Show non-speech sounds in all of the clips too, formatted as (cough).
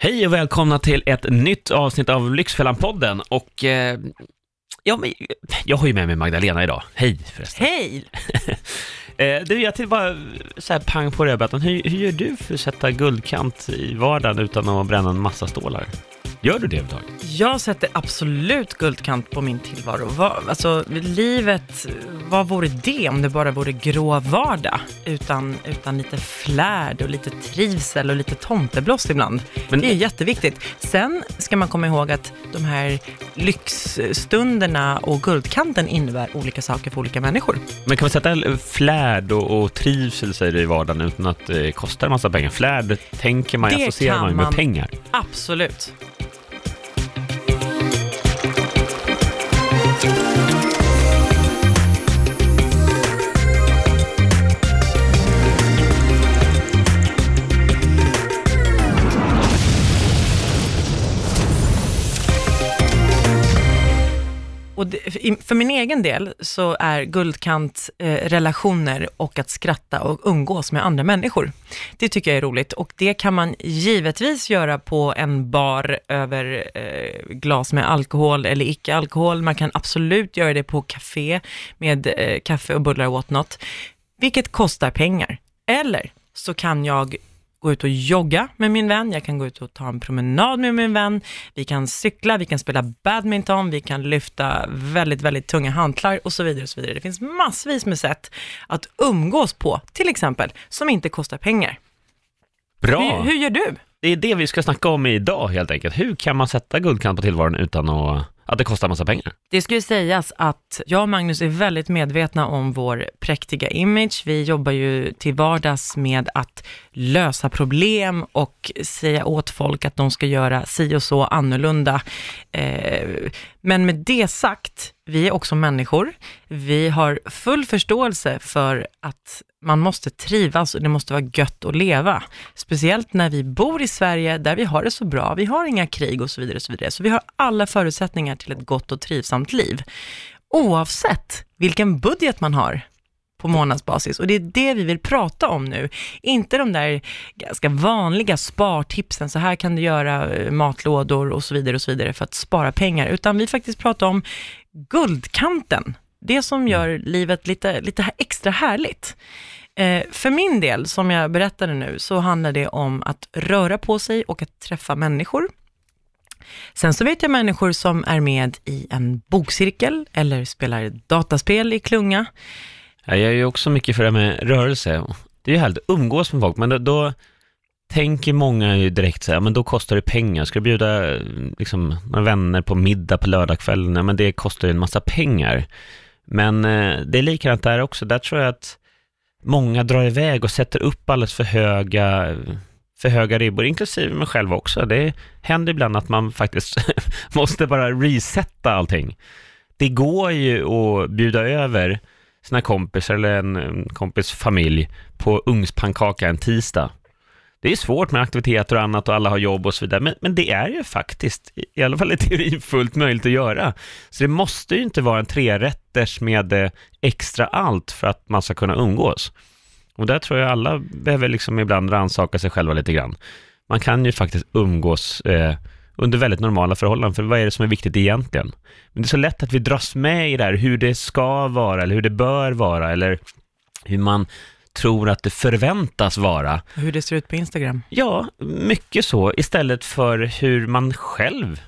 Hej och välkomna till ett nytt avsnitt av Lyxfällan-podden och eh, ja, men, jag har ju med mig Magdalena idag. Hej förresten. Hej! (laughs) Eh, du, jag till bara så här pang på rödbetan. Hur, hur gör du för att sätta guldkant i vardagen utan att bränna en massa stålar? Gör du det överhuvudtaget? Jag sätter absolut guldkant på min tillvaro. Vad, alltså, livet, vad vore det om det bara vore grå vardag? Utan, utan lite flärd och lite trivsel och lite tomteblåst ibland. Men- det är jätteviktigt. Sen ska man komma ihåg att de här lyxstunderna och guldkanten innebär olika saker för olika människor. Men kan man sätta flärd och, och trivsel säger du i vardagen utan att det kostar en massa pengar? Flärd tänker man, Det associerar man med man. pengar. Absolut. thank you. För- min egen del så är guldkant eh, relationer och att skratta och umgås med andra människor. Det tycker jag är roligt och det kan man givetvis göra på en bar över eh, glas med alkohol eller icke alkohol. Man kan absolut göra det på café med eh, kaffe och bullar och whatnot, vilket kostar pengar. Eller så kan jag gå ut och jogga med min vän, jag kan gå ut och ta en promenad med min vän, vi kan cykla, vi kan spela badminton, vi kan lyfta väldigt, väldigt tunga hantlar och så vidare. Och så vidare. Det finns massvis med sätt att umgås på, till exempel, som inte kostar pengar. Bra! Hur, hur gör du? Det är det vi ska snacka om idag helt enkelt. Hur kan man sätta guldkant på tillvaron utan att, att det kostar massa pengar? Det ska ju sägas att jag och Magnus är väldigt medvetna om vår präktiga image. Vi jobbar ju till vardags med att lösa problem och säga åt folk att de ska göra si och så annorlunda. Eh, men med det sagt, vi är också människor. Vi har full förståelse för att man måste trivas och det måste vara gött att leva. Speciellt när vi bor i Sverige där vi har det så bra. Vi har inga krig och så vidare. Och så, vidare. så vi har alla förutsättningar till ett gott och trivsamt liv. Oavsett vilken budget man har på månadsbasis. Och det är det vi vill prata om nu. Inte de där ganska vanliga spartipsen, så här kan du göra eh, matlådor och så vidare och så vidare för att spara pengar, utan vi faktiskt pratar om guldkanten. Det som gör livet lite, lite extra härligt. Eh, för min del, som jag berättade nu, så handlar det om att röra på sig och att träffa människor. Sen så vet jag människor som är med i en bokcirkel eller spelar dataspel i klunga. Jag är ju också mycket för det här med rörelse. Det är ju härligt att umgås med folk, men då, då tänker många ju direkt så här, men då kostar det pengar. Ska du bjuda liksom, några vänner på middag på lördagskvällen? Ja, men det kostar ju en massa pengar. Men eh, det är likadant där också. Där tror jag att många drar iväg och sätter upp alldeles för höga, för höga ribbor, inklusive mig själv också. Det händer ibland att man faktiskt (laughs) måste bara resetta allting. Det går ju att bjuda över sina kompisar eller en, kompis familj på ugnspannkaka en tisdag. Det är svårt med aktiviteter och annat och alla har jobb och så vidare, men, men det är ju faktiskt, i alla fall i (laughs) teorin, fullt möjligt att göra. Så det måste ju inte vara en trerätters med eh, extra allt för att man ska kunna umgås. Och där tror jag alla behöver liksom ibland rannsaka sig själva lite grann. Man kan ju faktiskt umgås eh, under väldigt normala förhållanden, för vad är det som är viktigt egentligen? Men det är så lätt att vi dras med i det här, hur det ska vara, eller hur det bör vara, eller hur man tror att det förväntas vara. Hur det ser ut på Instagram. Ja, mycket så, istället för hur man själv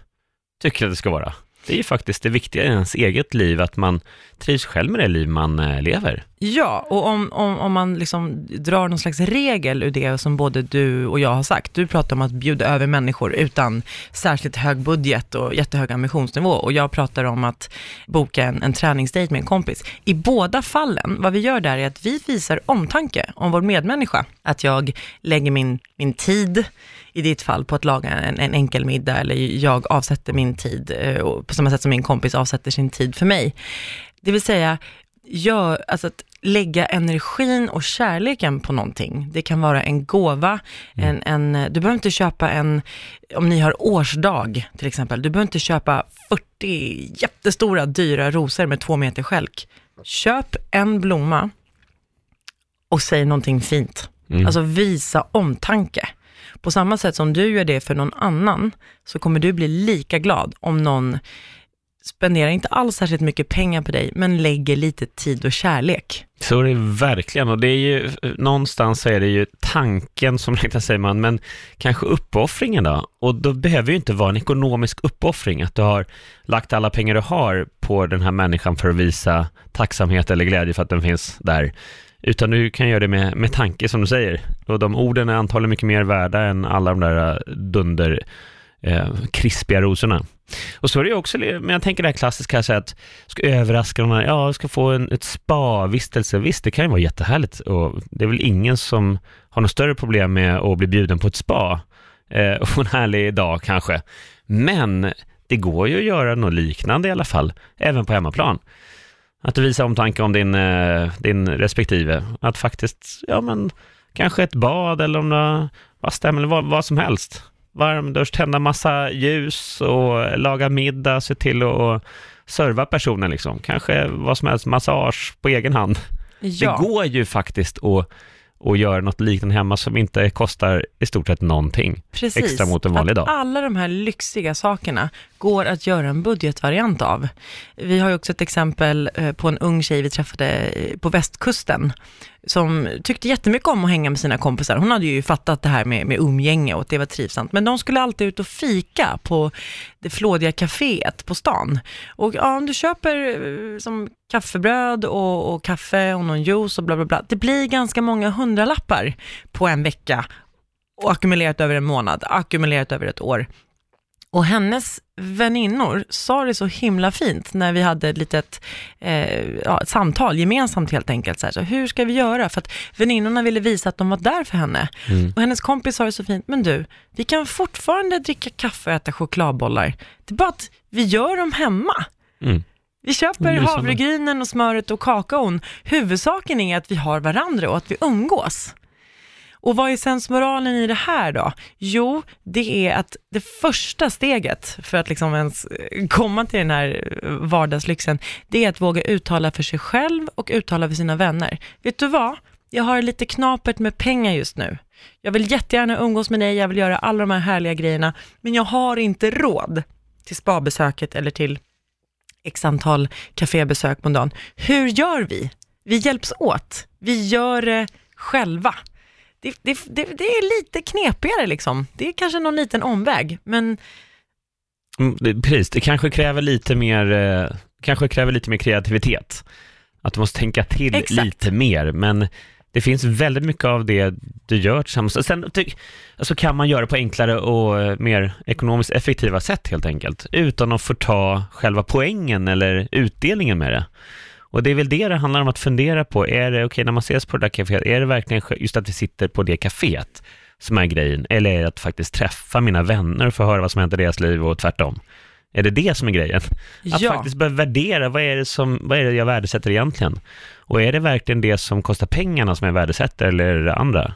tycker att det ska vara. Det är ju faktiskt det viktiga i ens eget liv, att man trivs själv med det liv man eh, lever. Ja, och om, om, om man liksom drar någon slags regel ur det som både du och jag har sagt. Du pratar om att bjuda över människor utan särskilt hög budget och jättehög ambitionsnivå. Och jag pratar om att boka en, en träningsdejt med en kompis. I båda fallen, vad vi gör där är att vi visar omtanke om vår medmänniska. Att jag lägger min, min tid, i ditt fall, på att laga en, en enkel middag, eller jag avsätter min tid, eh, på samma sätt som min kompis avsätter sin tid för mig. Det vill säga, gör, alltså att lägga energin och kärleken på någonting. Det kan vara en gåva, en, en, du behöver inte köpa en, om ni har årsdag till exempel, du behöver inte köpa 40 jättestora dyra rosor med två meter skälk. Köp en blomma och säg någonting fint. Mm. Alltså visa omtanke. På samma sätt som du gör det för någon annan, så kommer du bli lika glad om någon spenderar inte alls särskilt mycket pengar på dig, men lägger lite tid och kärlek. Så är det verkligen, och det är ju, någonstans så är det ju tanken som (laughs) räknas säger man, men kanske uppoffringen då? Och då behöver ju inte vara en ekonomisk uppoffring, att du har lagt alla pengar du har på den här människan för att visa tacksamhet eller glädje för att den finns där. Utan du kan göra det med, med tanke som du säger. Och de orden är antagligen mycket mer värda än alla de där dunder eh, krispiga rosorna. Och så är det ju också, men jag tänker det här klassiska, så att ska överraska någon, ja, ska få en ett spa-vistelse. Visst, det kan ju vara jättehärligt och det är väl ingen som har något större problem med att bli bjuden på ett spa eh, (laughs) och en härlig dag kanske. Men det går ju att göra något liknande i alla fall, även på hemmaplan. Att du visar omtanke om din, eh, din respektive. Att faktiskt, ja men, kanske ett bad eller om det vad stämmer, vad, vad som helst varmdusch, tända massa ljus och laga middag, se till att serva personen liksom. Kanske vad som helst, massage på egen hand. Ja. Det går ju faktiskt att och göra något liknande hemma som inte kostar i stort sett någonting Precis, extra mot en vanlig dag. alla de här lyxiga sakerna går att göra en budgetvariant av. Vi har ju också ett exempel eh, på en ung tjej vi träffade eh, på västkusten som tyckte jättemycket om att hänga med sina kompisar. Hon hade ju fattat det här med, med umgänge och att det var trivsamt. Men de skulle alltid ut och fika på det flådiga kaféet på stan. Och ja, om du köper eh, som kaffebröd och, och kaffe och någon juice och bla bla bla. Det blir ganska många hundralappar på en vecka och ackumulerat över en månad, ackumulerat över ett år. Och hennes väninnor sa det så himla fint när vi hade ett litet eh, ja, ett samtal gemensamt helt enkelt. Så, här, så hur ska vi göra? För att väninnorna ville visa att de var där för henne. Mm. Och hennes kompis sa det så fint, men du, vi kan fortfarande dricka kaffe och äta chokladbollar. Det är bara att vi gör dem hemma. Mm. Vi köper havregrynen och smöret och kakaon. Huvudsaken är att vi har varandra och att vi umgås. Och vad är sensmoralen i det här då? Jo, det är att det första steget för att liksom ens eh, komma till den här eh, vardagslyxen, det är att våga uttala för sig själv och uttala för sina vänner. Vet du vad? Jag har lite knapert med pengar just nu. Jag vill jättegärna umgås med dig, jag vill göra alla de här härliga grejerna, men jag har inte råd till spabesöket eller till x antal kafébesök på en dag. Hur gör vi? Vi hjälps åt. Vi gör det själva det, det, det, det, är lite knepigare liksom. Det är kanske någon liten omväg, men... Mm, det, precis, det kanske kräver lite mer, eh, kanske kräver lite mer kreativitet. Att du måste tänka till Exakt. lite mer, men det finns väldigt mycket av det du gör tillsammans. Sen alltså kan man göra på enklare och eh, mer ekonomiskt effektiva sätt helt enkelt, utan att få ta själva poängen eller utdelningen med det. Och det är väl det det handlar om att fundera på. Är det, okej, okay, när man ses på det där kaféet, är det verkligen just att vi sitter på det kaféet som är grejen? Eller är det att faktiskt träffa mina vänner och få höra vad som händer i deras liv och tvärtom? Är det det som är grejen? Att ja. faktiskt börja värdera, vad är, det som, vad är det jag värdesätter egentligen? Och är det verkligen det som kostar pengarna som jag värdesätter eller är det andra?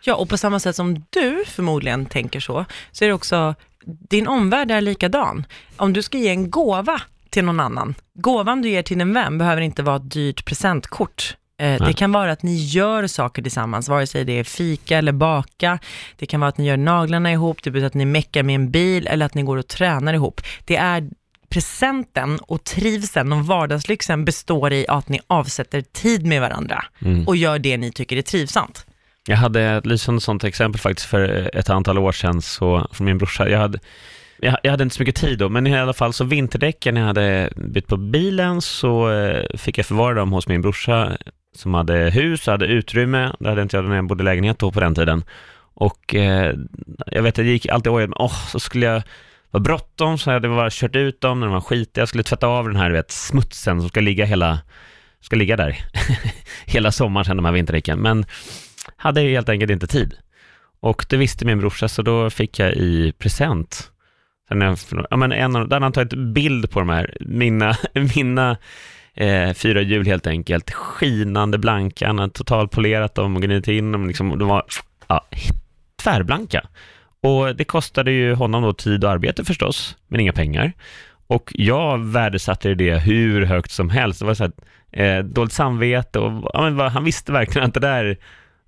Ja, och på samma sätt som du förmodligen tänker så, så är det också, din omvärld är likadan. Om du ska ge en gåva till någon annan. Gåvan du ger till en vän behöver inte vara ett dyrt presentkort. Eh, det kan vara att ni gör saker tillsammans, vare sig det är fika eller baka. Det kan vara att ni gör naglarna ihop, det betyder att ni meckar med en bil eller att ni går och tränar ihop. Det är presenten och trivseln och vardagslyxen består i att ni avsätter tid med varandra mm. och gör det ni tycker är trivsamt. Jag hade ett lysande sånt exempel faktiskt för ett antal år sedan så, från min brorsa. Jag hade, jag, jag hade inte så mycket tid då, men i alla fall så vinterdäcken när jag hade bytt på bilen så eh, fick jag förvara dem hos min brorsa som hade hus och hade utrymme. Det hade inte jag när jag bodde i lägenhet då på den tiden. Och eh, jag vet, jag gick alltid och åh, så skulle jag vara bråttom så jag hade bara kört ut dem när de var skitiga. Jag skulle tvätta av den här vet, smutsen som ska ligga hela, ska ligga där (laughs) hela sommaren sen de här vinterdäcken. Men hade helt enkelt inte tid. Och det visste min brorsa så då fick jag i present Sen jag, ja, men en av, där han tagit bild på de här, mina, (laughs) mina eh, fyra hjul helt enkelt, skinande blanka, han har totalpolerat dem och gnidit in dem, liksom, de var ja, tvärblanka. Och det kostade ju honom då tid och arbete förstås, men inga pengar. Och jag värdesatte det hur högt som helst. Det var så här, eh, dåligt samvete och ja, men, han visste verkligen att det där,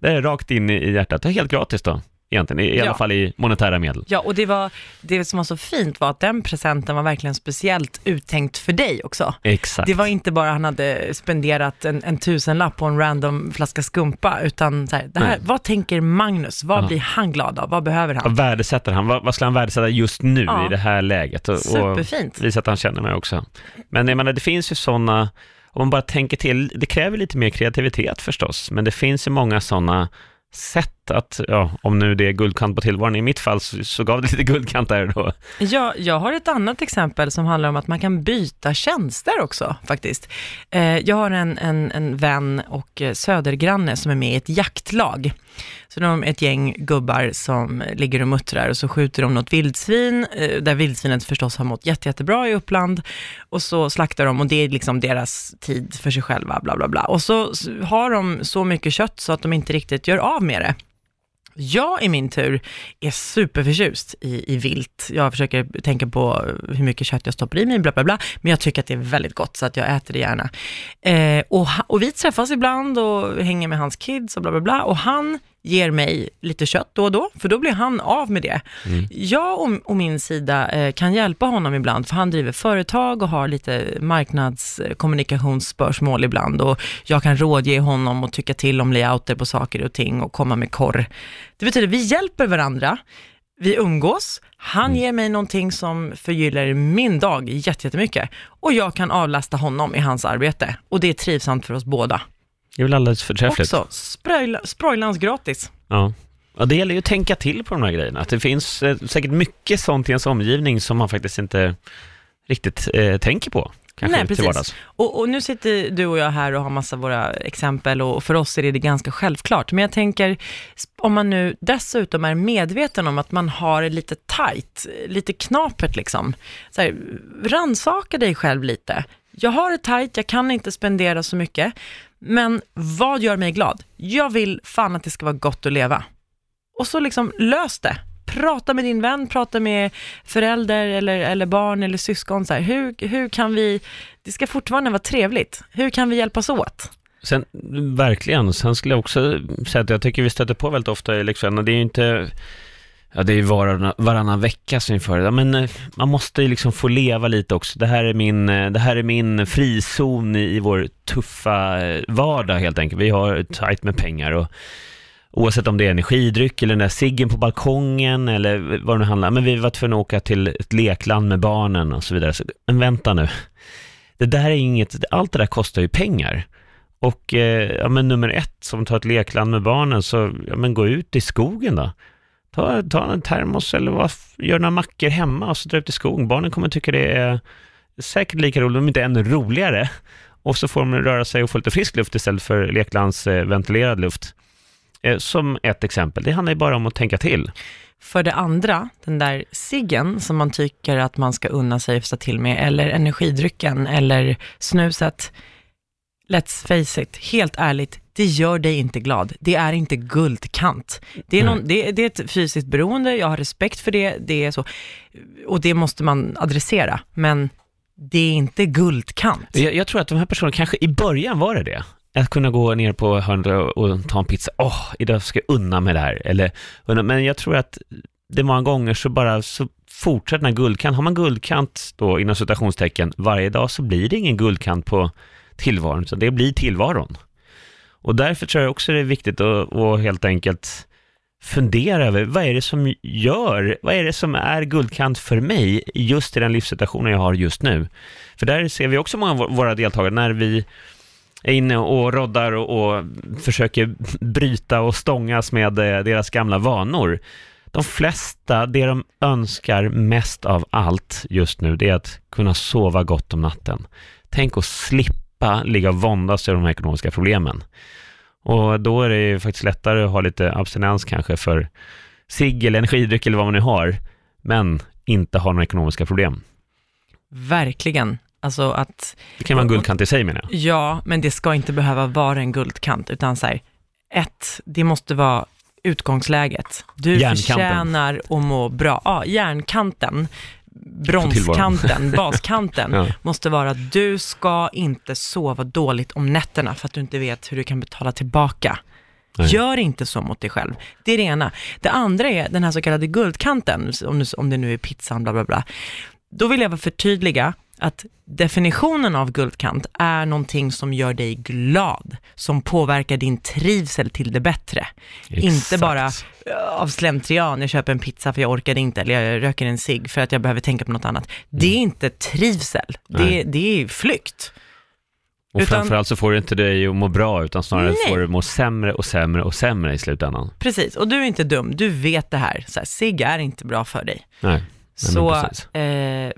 det är rakt in i hjärtat. Det är helt gratis då egentligen, i, i alla Ja. fall i monetära medel. Ja, och det, var, det som var så fint var att den presenten var verkligen speciellt uttänkt för dig också. Exakt. Det var inte bara han hade spenderat en, en tusenlapp på en random flaska skumpa, utan så här, det här, Nej. vad tänker Magnus? Vad Ja. blir han glad av? Vad behöver han? Vad värdesätter han? Vad, vad skulle han värdesätta just nu Ja. i det här läget? Och, och Superfint. visa att han känner mig också. Men jag menar, det finns ju sådana, om man bara tänker till, det kräver lite mer kreativitet förstås, men det finns ju många sådana sätt att, ja, om nu det är guldkant på tillvaron, i mitt fall så, så gav det lite guldkant där då. Ja, jag har ett annat exempel som handlar om att man kan byta tjänster också faktiskt. Eh, jag har en, en, en vän och eh, södergranne som är med i ett jaktlag. Så de är ett gäng gubbar som ligger och muttrar och så skjuter de något vildsvin, eh, där vildsvinet förstås har mått jätte, jättebra i Uppland. Och så slaktar de och det är liksom deras tid för sig själva, bla bla bla. Och så har de så mycket kött så att de inte riktigt gör av med det. Jag i min tur är superförtjust i, i vilt. Jag försöker tänka på hur mycket kött jag stoppar i mig, bla bla bla, men jag tycker att det är väldigt gott så att jag äter det gärna. Eh, och, och vi träffas ibland och hänger med hans kids och bla bla bla och han ger mig lite kött då och då, för då blir han av med det. Jag och, och min sida eh, kan hjälpa honom ibland, för han driver företag och har lite marknadskommunikationsspörsmål ibland och jag kan rådge honom och tycka till om layouter på saker och ting och komma med korr. Det betyder vi hjälper varandra, vi umgås, han ger mig någonting som förgyller min dag jätte- jättemycket och jag kan avlasta honom i hans arbete och det är trivsamt för oss båda. Det är väl alldeles förträffligt. Också sprojla- sprojlans gratis. Ja. ja, det gäller ju att tänka till på de här grejerna. Att det finns eh, säkert mycket sånt i ens omgivning som man faktiskt inte riktigt eh, tänker på. Kanske Nej, precis. Och, och nu sitter du och jag här och har massa våra exempel och för oss är det, ganska självklart. Men jag tänker, om man nu dessutom är medveten om att man har det lite tight, lite knapert liksom. Så här, rannsaka dig själv lite. Jag har det tight, jag kan inte spendera så mycket. Men vad gör mig glad? Jag vill fan att det ska vara gott att leva. Och så liksom lös det. Prata med din vän, prata med förälder eller, eller barn eller syskon. Så här, hur, hur kan vi, det ska fortfarande vara trevligt. Hur kan vi hjälpas åt? Sen, verkligen. Sen skulle jag också säga att jag tycker vi stöter på väldigt ofta i lektionerna. Det är ju inte, ja det är ju varannan, varannan vecka som vi får det. Ja, men eh, man måste ju liksom få leva lite också. Det här är min, eh, det här är min frizon i, i vår tuffa eh, vardag helt enkelt. Vi har tajt med pengar och oavsett om det är energidryck eller den där ciggen på balkongen eller vad det nu handlar Men vi var tvungna att åka till ett lekland med barnen och så vidare. Så, men vänta nu. Det där är inget, allt det där kostar ju pengar. Och eh, ja, men nummer ett, som tar ett lekland med barnen, så ja, men gå ut i skogen då. Ta, ta en termos eller vad, gör några mackor hemma och så dra ut i skogen. Barnen kommer tycka det är säkert lika roligt, om inte ännu roligare. Och så får de röra sig och få lite frisk luft istället för leklandsventilerad luft. Eh, som ett exempel. Det handlar ju bara om att tänka till. För det andra, den där ciggen som man tycker att man ska unna sig och till med, eller energidrycken eller snuset. Let's face it, helt ärligt, det gör dig inte glad. Det är inte guldkant. Det är, någon, det, det är ett fysiskt beroende, jag har respekt för det, det är så. Och det måste man adressera, men det är inte guldkant. Jag, jag tror att de här personerna, kanske i början var det det. Att kunna gå ner på hörnet och, ta en pizza. Åh, idag ska jag unna mig det här. Eller, men jag tror att det många gånger så bara så fortsätter den här guldkant. Har man guldkant då inom citationstecken varje dag så blir det ingen guldkant på tillvaron, så det blir tillvaron. Och därför tror jag också det är viktigt att, att helt enkelt fundera över vad är det som gör, vad är det som är guldkant för mig just i den livssituationen jag har just nu. För där ser vi också många av våra deltagare när vi är inne och roddar och, och försöker bryta och stångas med eh, deras gamla vanor. De flesta, det de önskar mest av allt just nu, det är att kunna sova gott om natten. Tänk att slippa ligga och våndas över de här ekonomiska problemen. Och då är det ju faktiskt lättare att ha lite abstinens kanske för cigg eller energidryck eller vad man nu har, men inte ha några ekonomiska problem. Verkligen. Alltså att Det kan vara en guldkant i sig menar jag. Ja, men det ska inte behöva vara en guldkant, utan så här, ett, det måste vara utgångsläget. Du förtjänar att må bra. Ja, järnkanten, bronskanten, (laughs) baskanten, Ja. måste vara att du ska inte sova dåligt om nätterna för att du inte vet hur du kan betala tillbaka. Nej. Gör inte så mot dig själv. Det är det ena. Det andra är den här så kallade guldkanten, om, det- om det nu är pizzan, bla bla bla. Då vill jag förtydliga att definitionen av guldkant är någonting som gör dig glad, som påverkar din trivsel till det bättre. Inte Exakt. bara "Ja, av slentrian, jag köper en pizza för jag orkade inte, eller jag röker en cigg för att jag behöver tänka på något annat. Det är inte trivsel, det, det är flykt. Och Utan- framförallt så får det inte dig att må bra, utan snarare Nej. får du må sämre och sämre och sämre i slutändan. Precis, och du är inte dum, du vet det här. Så här cigg är inte bra för dig. Nej, Nej, Så, eh,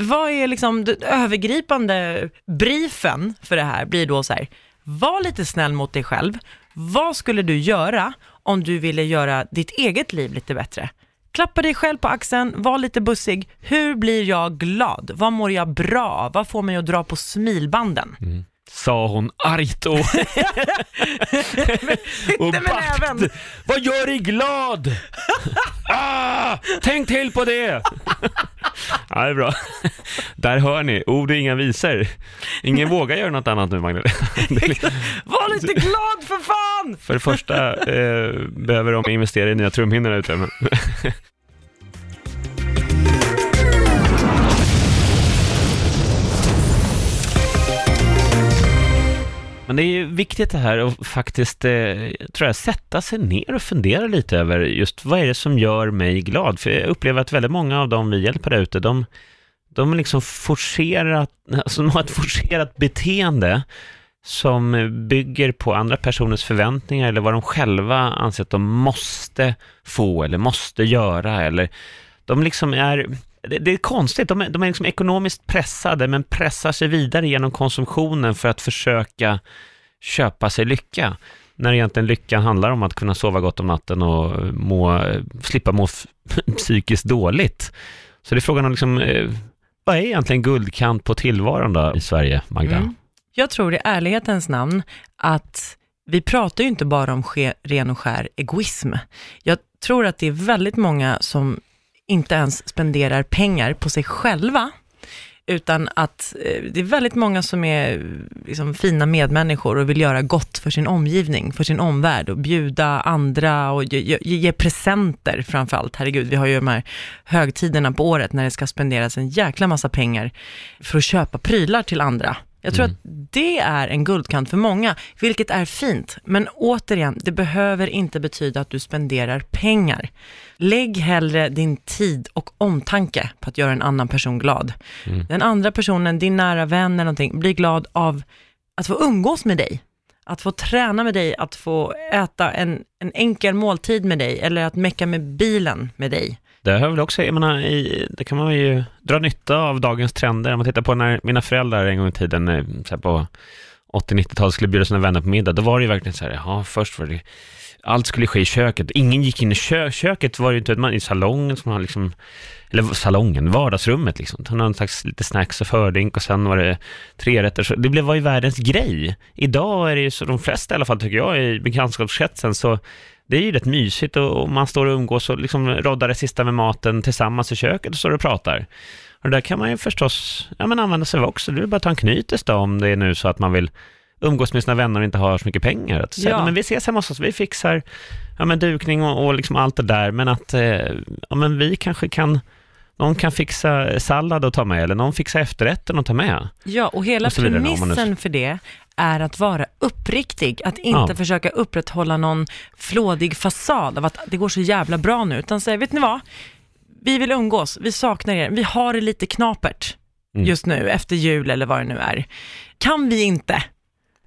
vad är liksom den övergripande briefen för det här blir då så här, var lite snäll mot dig själv. Vad skulle du göra om du ville göra ditt eget liv lite bättre? Klappa dig själv på axeln, var lite bussig. Hur blir jag glad? Vad mår jag bra? Vad får mig att dra på smilbanden? Mm. Sa hon argt och, (laughs) (laughs) och näven. Vad gör dig glad? (laughs) ah, tänk till på det! ja, det är bra. Där hör ni, ord och inga visor. Ingen vågar göra något annat nu, Magdalena. Var lite glad för fan! För det första eh, behöver de investera i nya trumhinnor där ute. Men... Det är ju viktigt det här att faktiskt, eh, tror jag, sätta sig ner och fundera lite över just vad är det som gör mig glad? För jag upplever att väldigt många av dem vi hjälper där ute, de, de liksom forcerat, alltså de har ett forcerat beteende som bygger på andra personers förväntningar eller vad de själva anser att de måste få eller måste göra eller de liksom är, det, det är konstigt, de är, de är liksom ekonomiskt pressade men pressar sig vidare genom konsumtionen för att försöka köpa sig lycka. När egentligen lyckan handlar om att kunna sova gott om natten och må, slippa må (laughs) psykiskt dåligt. Så det är frågan om liksom, eh, vad är egentligen guldkant på tillvaron då i Sverige, Magda? Mm. Jag tror i ärlighetens namn att vi pratar ju inte bara om ren och skär egoism. Jag tror att det är väldigt många som inte ens spenderar pengar på sig själva, utan att eh, det är väldigt många som är liksom, fina medmänniskor och vill göra gott för sin omgivning, för sin omvärld och bjuda andra och ge, ge, ge presenter framför allt. Herregud, vi har ju de här högtiderna på året när det ska spenderas en jäkla massa pengar för att köpa prylar till andra. Jag tror Mm. att det är en guldkant för många, vilket är fint. Men återigen, det behöver inte betyda att du spenderar pengar. Lägg hellre din tid och omtanke på att göra en annan person glad. Mm. Den andra personen, din nära vän eller någonting, blir glad av att få umgås med dig. Att få träna med dig, att få äta en, en enkel måltid med dig eller att mecka med bilen med dig. Det har väl också, jag menar, i, det kan man ju dra nytta av dagens trender. Om man tittar på när mina föräldrar en gång i tiden, eh, så här på 80-90-talet skulle bjuda sina vänner på middag, då var det ju verkligen så här, ja, först var det, allt skulle ske i köket. Ingen gick in i kö, köket, var ju inte, man, i salongen som man liksom, eller salongen, vardagsrummet liksom. Ta någon slags lite snacks och fördrink och sen var det tre rätter. Så det blev, var ju världens grej. Idag är det ju så, de flesta i alla fall tycker jag, i bekantskapskretsen, så det är ju rätt mysigt och, man står och umgås och liksom roddar det sista med maten tillsammans i köket och står och pratar. Och det där kan man ju förstås ja, men använda sig av också. Det är bara att ta en knytis då om det är nu så att man vill umgås med sina vänner och inte har så mycket pengar. Att säga, Ja. men vi ses hemma hos oss, vi fixar ja, men dukning och, och liksom allt det där, men att eh, ja, men vi kanske kan någon kan fixa sallad och ta med, eller någon fixar efterrätten och ta med. Ja, och hela Och premissen för det är att vara uppriktig, att inte Ja. försöka upprätthålla någon flådig fasad av att det går så jävla bra nu, utan säga, vet ni vad? Vi vill umgås, vi saknar er, vi har det lite knapert Mm. just nu, efter jul eller vad det nu är. Kan vi inte?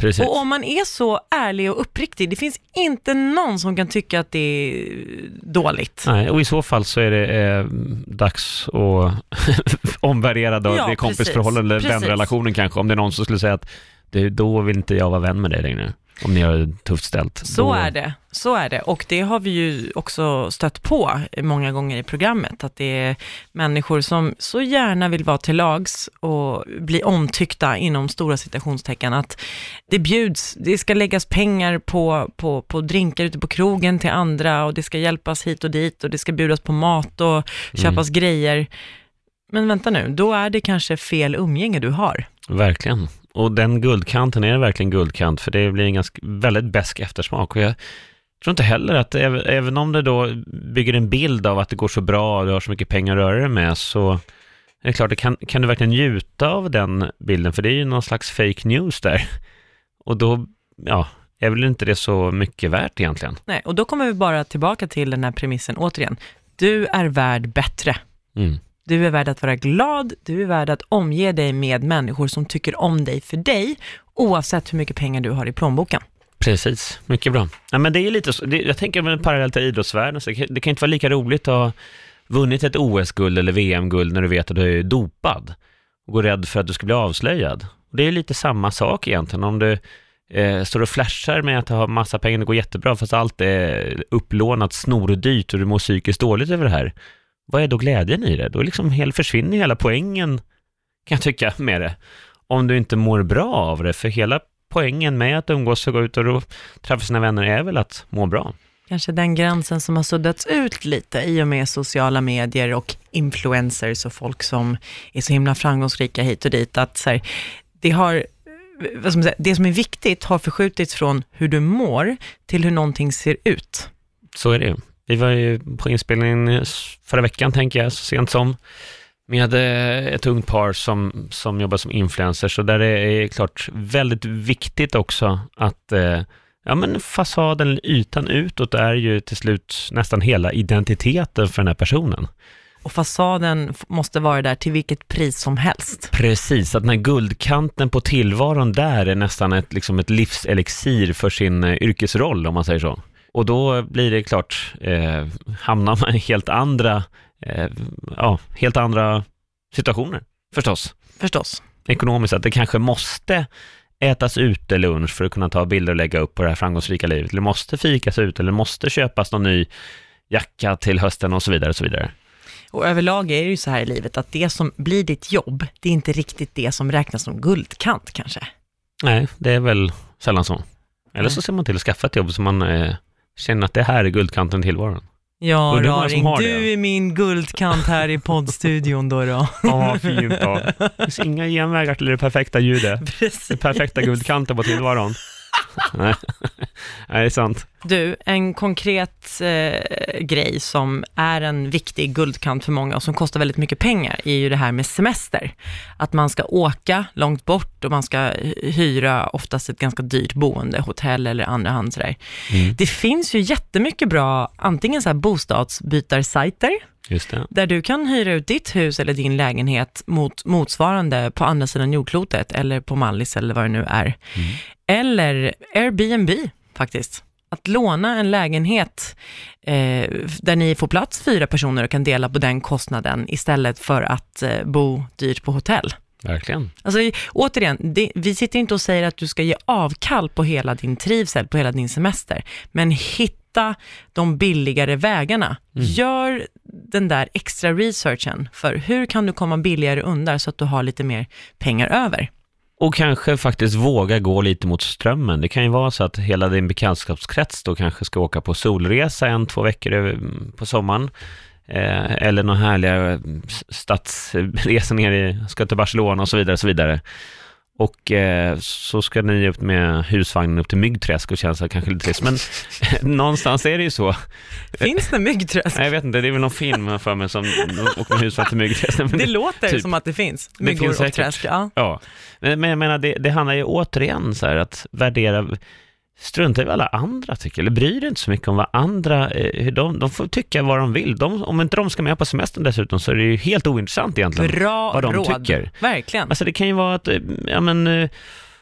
Precis. Och om man är så ärlig och uppriktig, det finns inte någon som kan tycka att det är dåligt. Nej, och i så fall så är det eh, dags att (laughs) omvärdera då Ja, det kompisförhållandet, eller vänrelationen kanske, om det är någon som skulle säga att du, då vill inte jag vara vän med dig längre, om ni har det tufft ställt. Så då... är det, så är det. Och det har vi ju också stött på många gånger i programmet, att det är människor som så gärna vill vara till lags och bli omtyckta inom stora citationstecken, att det bjuds, det ska läggas pengar på, på, på drinkar ute på krogen till andra och det ska hjälpas hit och dit och det ska bjudas på mat och köpas grejer. Men vänta nu, då är det kanske fel umgänge du har. Verkligen. Och den guldkanten, är det verkligen guldkant? För det blir en ganska, väldigt besk eftersmak. Och jag tror inte heller att, även om det då bygger en bild av att det går så bra och du har så mycket pengar att röra dig med, så är det klart, kan, kan du verkligen njuta av den bilden? För det är ju någon slags fake news där. Och då, ja, är väl inte det så mycket värt egentligen? Nej, och då kommer vi bara tillbaka till den här premissen återigen. Du är värd bättre. Mm. Du är värd att vara glad, du är värd att omge dig med människor som tycker om dig för dig, oavsett hur mycket pengar du har i plånboken. Precis, mycket bra. Ja, men det är lite så, det, jag tänker med parallellt till idrottsvärlden, så det, kan, det kan inte vara lika roligt att ha vunnit ett OS-guld eller VM-guld när du vet att du är dopad och går rädd för att du ska bli avslöjad. Det är lite samma sak egentligen, om du eh, står och flashar med att ha massa pengar, det går jättebra, fast allt är upplånat snordyrt och du mår psykiskt dåligt över det här vad är då glädjen i det? Då liksom helt försvinner hela poängen, kan jag tycka, med det. Om du inte mår bra av det, för hela poängen med att umgås och gå ut och träffa sina vänner är väl att må bra. Kanske den gränsen som har suddats ut lite i och med sociala medier och influencers och folk som är så himla framgångsrika hit och dit, att så här, det har man säga, det som är viktigt har förskjutits från hur du mår till hur någonting ser ut. Så är det vi var ju på inspelningen förra veckan, tänker jag, så sent som, med eh, ett ungt par som, som jobbar som influencers, så där är klart väldigt viktigt också att eh, ja, men fasaden, ytan utåt är ju till slut nästan hela identiteten för den här personen. Och fasaden måste vara där till vilket pris som helst. Precis, att den här guldkanten på tillvaron där är nästan ett, liksom ett livselixir för sin eh, yrkesroll, om man säger så. Och då blir det klart, eh, hamnar man i helt andra, eh, ja, helt andra situationer förstås. Förstås. Ekonomiskt, att det kanske måste ätas ute lunch för att kunna ta bilder och lägga upp på det här framgångsrika livet. Eller måste fikas ut eller måste köpas någon ny jacka till hösten och så vidare. Och så vidare. Och överlag är det ju så här i livet att det som blir ditt jobb, det är inte riktigt det som räknas som guldkant kanske. Nej, det är väl sällan så. Eller så ser man till att skaffa ett jobb som man eh, känner att det här är guldkanten tillvaron. Ja, Raring, du är min guldkant här i poddstudion då. då. Ja, fint då. Det finns inga genvägar till det perfekta ljudet. (laughs) Precis. Det perfekta guldkanten på tillvaron. (laughs) (laughs) Nej. det är sant. Du, en konkret eh, grej som är en viktig guldkant för många och som kostar väldigt mycket pengar är ju det här med semester. Att man ska åka långt bort och man ska hyra oftast ett ganska dyrt boende, hotell eller andra hand sådär. Mm. Det finns ju jättemycket bra, antingen så här bostadsbytarsajter, där du kan hyra ut ditt hus eller din lägenhet mot motsvarande på andra sidan jordklotet eller på Mallis eller vad det nu är. Mm. Eller Airbnb faktiskt. Att låna en lägenhet eh, där ni får plats fyra personer och kan dela på den kostnaden istället för att eh, bo dyrt på hotell. Verkligen. Alltså, återigen, det, vi sitter inte och säger att du ska ge avkall på hela din trivsel, på hela din semester, men hitta de billigare vägarna. Mm. Gör den där extra researchen för hur kan du komma billigare undan så att du har lite mer pengar över. Och kanske faktiskt våga gå lite mot strömmen. Det kan ju vara så att hela din bekantskapskrets då kanske ska åka på solresa en, två veckor eh, på sommaren. Eh, eller någon härliga eh, stadsresa ner i, ska till Barcelona och så vidare. Och så vidare. Och eh, så ska ni upp med husvagnen upp till Myggträsk och känna sig kanske lite trist. Men (laughs) någonstans är det ju så. Finns det Myggträsk? Nej, jag vet inte, det är väl någon film för mig som åker med husvagn till Myggträsk. Men det låter typ. som att det finns myggor det finns och träsk. Ja. ja. Men, men jag menar, det, det handlar ju återigen så här att värdera struntar i vad alla andra tycker, eller bryr dig inte så mycket om vad andra, eh, de, de får tycka vad de vill. De, om inte de ska med på semestern dessutom så är det ju helt ointressant egentligen Bra vad de råd. tycker. Verkligen. Alltså det kan ju vara att, eh, ja men, eh,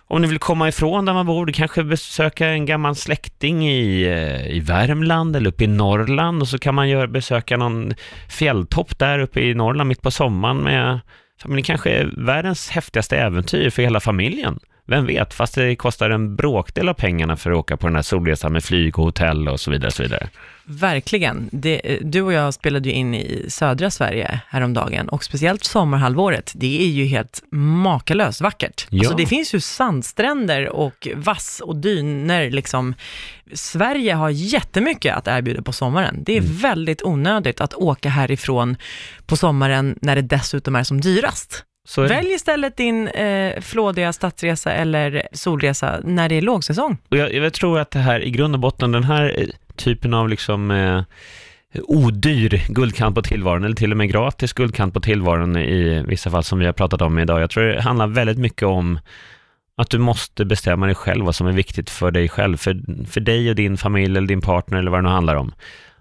om ni vill komma ifrån där man bor, du kanske besöka en gammal släkting i, i Värmland eller uppe i Norrland och så kan man göra, besöka någon fjälltopp där uppe i Norrland mitt på sommaren med familjen. kanske är världens häftigaste äventyr för hela familjen. Vem vet, fast det kostar en bråkdel av pengarna för att åka på den här solresan med flyg och hotell och så vidare. Och så vidare. Verkligen. Det, du och jag spelade ju in i södra Sverige häromdagen och speciellt sommarhalvåret, det är ju helt makalöst vackert. Ja. Alltså det finns ju sandstränder och vass och dyner liksom. Sverige har jättemycket att erbjuda på sommaren. Det är mm. väldigt onödigt att åka härifrån på sommaren när det dessutom är som dyrast. Välj istället din eh, flådiga stadsresa eller solresa när det är lågsäsong. Och jag, jag tror att det här i grund och botten, den här eh, typen av liksom eh, odyr guldkant på tillvaron, eller till och med gratis guldkant på tillvaron i vissa fall som vi har pratat om idag. Jag tror det handlar väldigt mycket om att du måste bestämma dig själv vad som är viktigt för dig själv, för, för dig och din familj eller din partner eller vad det nu handlar om.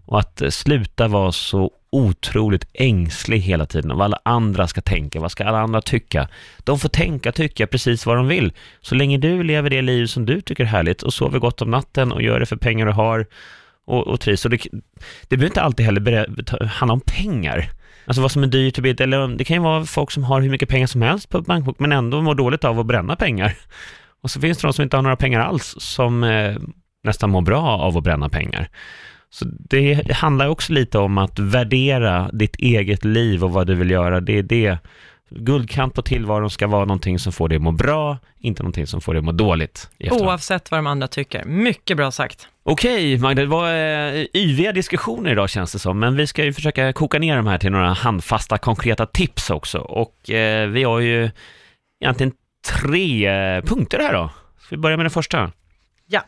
Och att eh, sluta vara så otroligt ängslig hela tiden vad alla andra ska tänka, vad ska alla andra tycka? De får tänka och tycka precis vad de vill, så länge du lever det liv som du tycker är härligt och sover gott om natten och gör det för pengar du har och, och trivs. Och det, det behöver inte alltid heller handla om pengar. Alltså vad som är dyrt och billigt, eller det kan ju vara folk som har hur mycket pengar som helst på bankbok men ändå mår dåligt av att bränna pengar. Och så finns det de som inte har några pengar alls som eh, nästan mår bra av att bränna pengar. Så det handlar också lite om att värdera ditt eget liv och vad du vill göra. Det är det. Guldkant på tillvaron ska vara någonting som får dig att må bra, inte någonting som får dig att må dåligt. Oavsett vad de andra tycker. Mycket bra sagt. Okej, Magda, det var eh, yviga diskussioner idag känns det som, men vi ska ju försöka koka ner de här till några handfasta, konkreta tips också. Och eh, vi har ju egentligen tre eh, punkter här då. Ska vi börja med den första? Ja.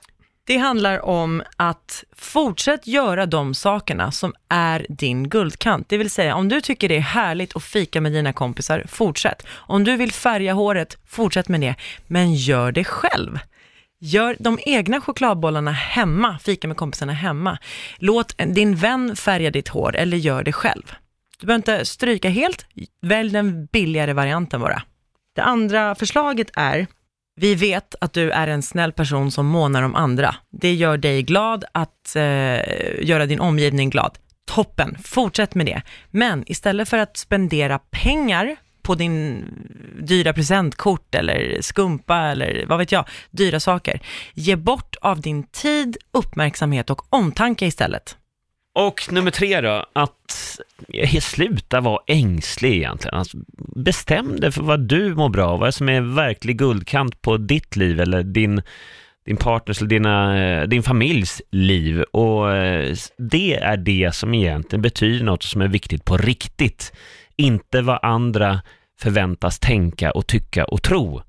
Det handlar om att fortsätt göra de sakerna som är din guldkant. Det vill säga, om du tycker det är härligt att fika med dina kompisar, fortsätt. Om du vill färga håret, fortsätt med det. Men gör det själv. Gör de egna chokladbollarna hemma, fika med kompisarna hemma. Låt din vän färga ditt hår eller gör det själv. Du behöver inte stryka helt, välj den billigare varianten bara. Det andra förslaget är, vi vet att du är en snäll person som månar om andra. Det gör dig glad att eh, göra din omgivning glad. Toppen, fortsätt med det. Men istället för att spendera pengar på din dyra presentkort eller skumpa eller vad vet jag, dyra saker. Ge bort av din tid, uppmärksamhet och omtanke istället. Och nummer tre då, att sluta vara ängslig egentligen. Alltså, bestäm dig för vad du mår bra av, vad som är verklig guldkant på ditt liv eller din, din partners eller dina, eh, din familjs liv. Och eh, det är det som egentligen betyder något som är viktigt på riktigt. Inte vad andra förväntas tänka och tycka och tro.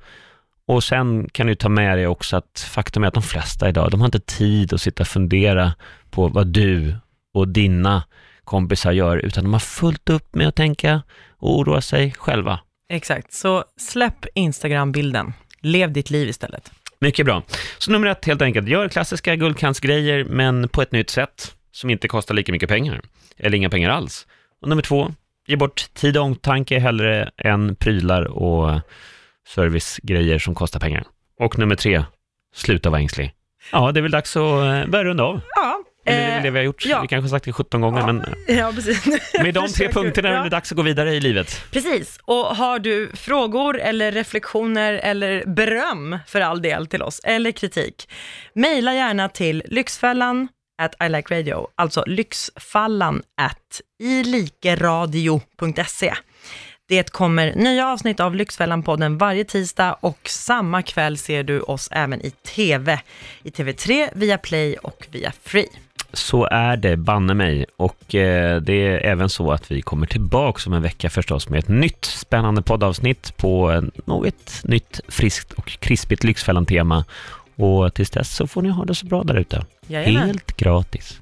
Och sen kan du ta med dig också att faktum är att de flesta idag, de har inte tid att sitta och fundera på vad du och dina kompisar gör, utan de har fullt upp med att tänka och oroa sig själva. Exakt, så släpp Instagram-bilden. Lev ditt liv istället. Mycket bra. Så nummer ett, helt enkelt, gör klassiska guldkantsgrejer, men på ett nytt sätt, som inte kostar lika mycket pengar, eller inga pengar alls. Och nummer två, ge bort tid och omtanke hellre än prylar och servicegrejer som kostar pengar. Och nummer tre, sluta vara ängslig. Ja, det är väl dags att eh, börja runda av. Ja, Eller det är väl det vi har gjort. ja. Vi kanske har sagt det 17 gånger, men ja precis. med de tre punkterna är ja. det dags att gå vidare i livet. Precis, och har du frågor eller reflektioner eller beröm för all del till oss, eller kritik, mejla gärna till lyxfällan at I like radio, alltså lyxfallan at ilikeradio.se. Det kommer nya avsnitt av Lyxfällan-podden varje tisdag och samma kväll ser du oss även i TV. I TV3, via Play och via Free. Så är det, banne mig. Och eh, det är även så att vi kommer tillbaka om en vecka förstås med ett nytt spännande poddavsnitt på eh, något nytt friskt och krispigt Lyxfällan-tema. Och tills dess så får ni ha det så bra där ute. Helt gratis.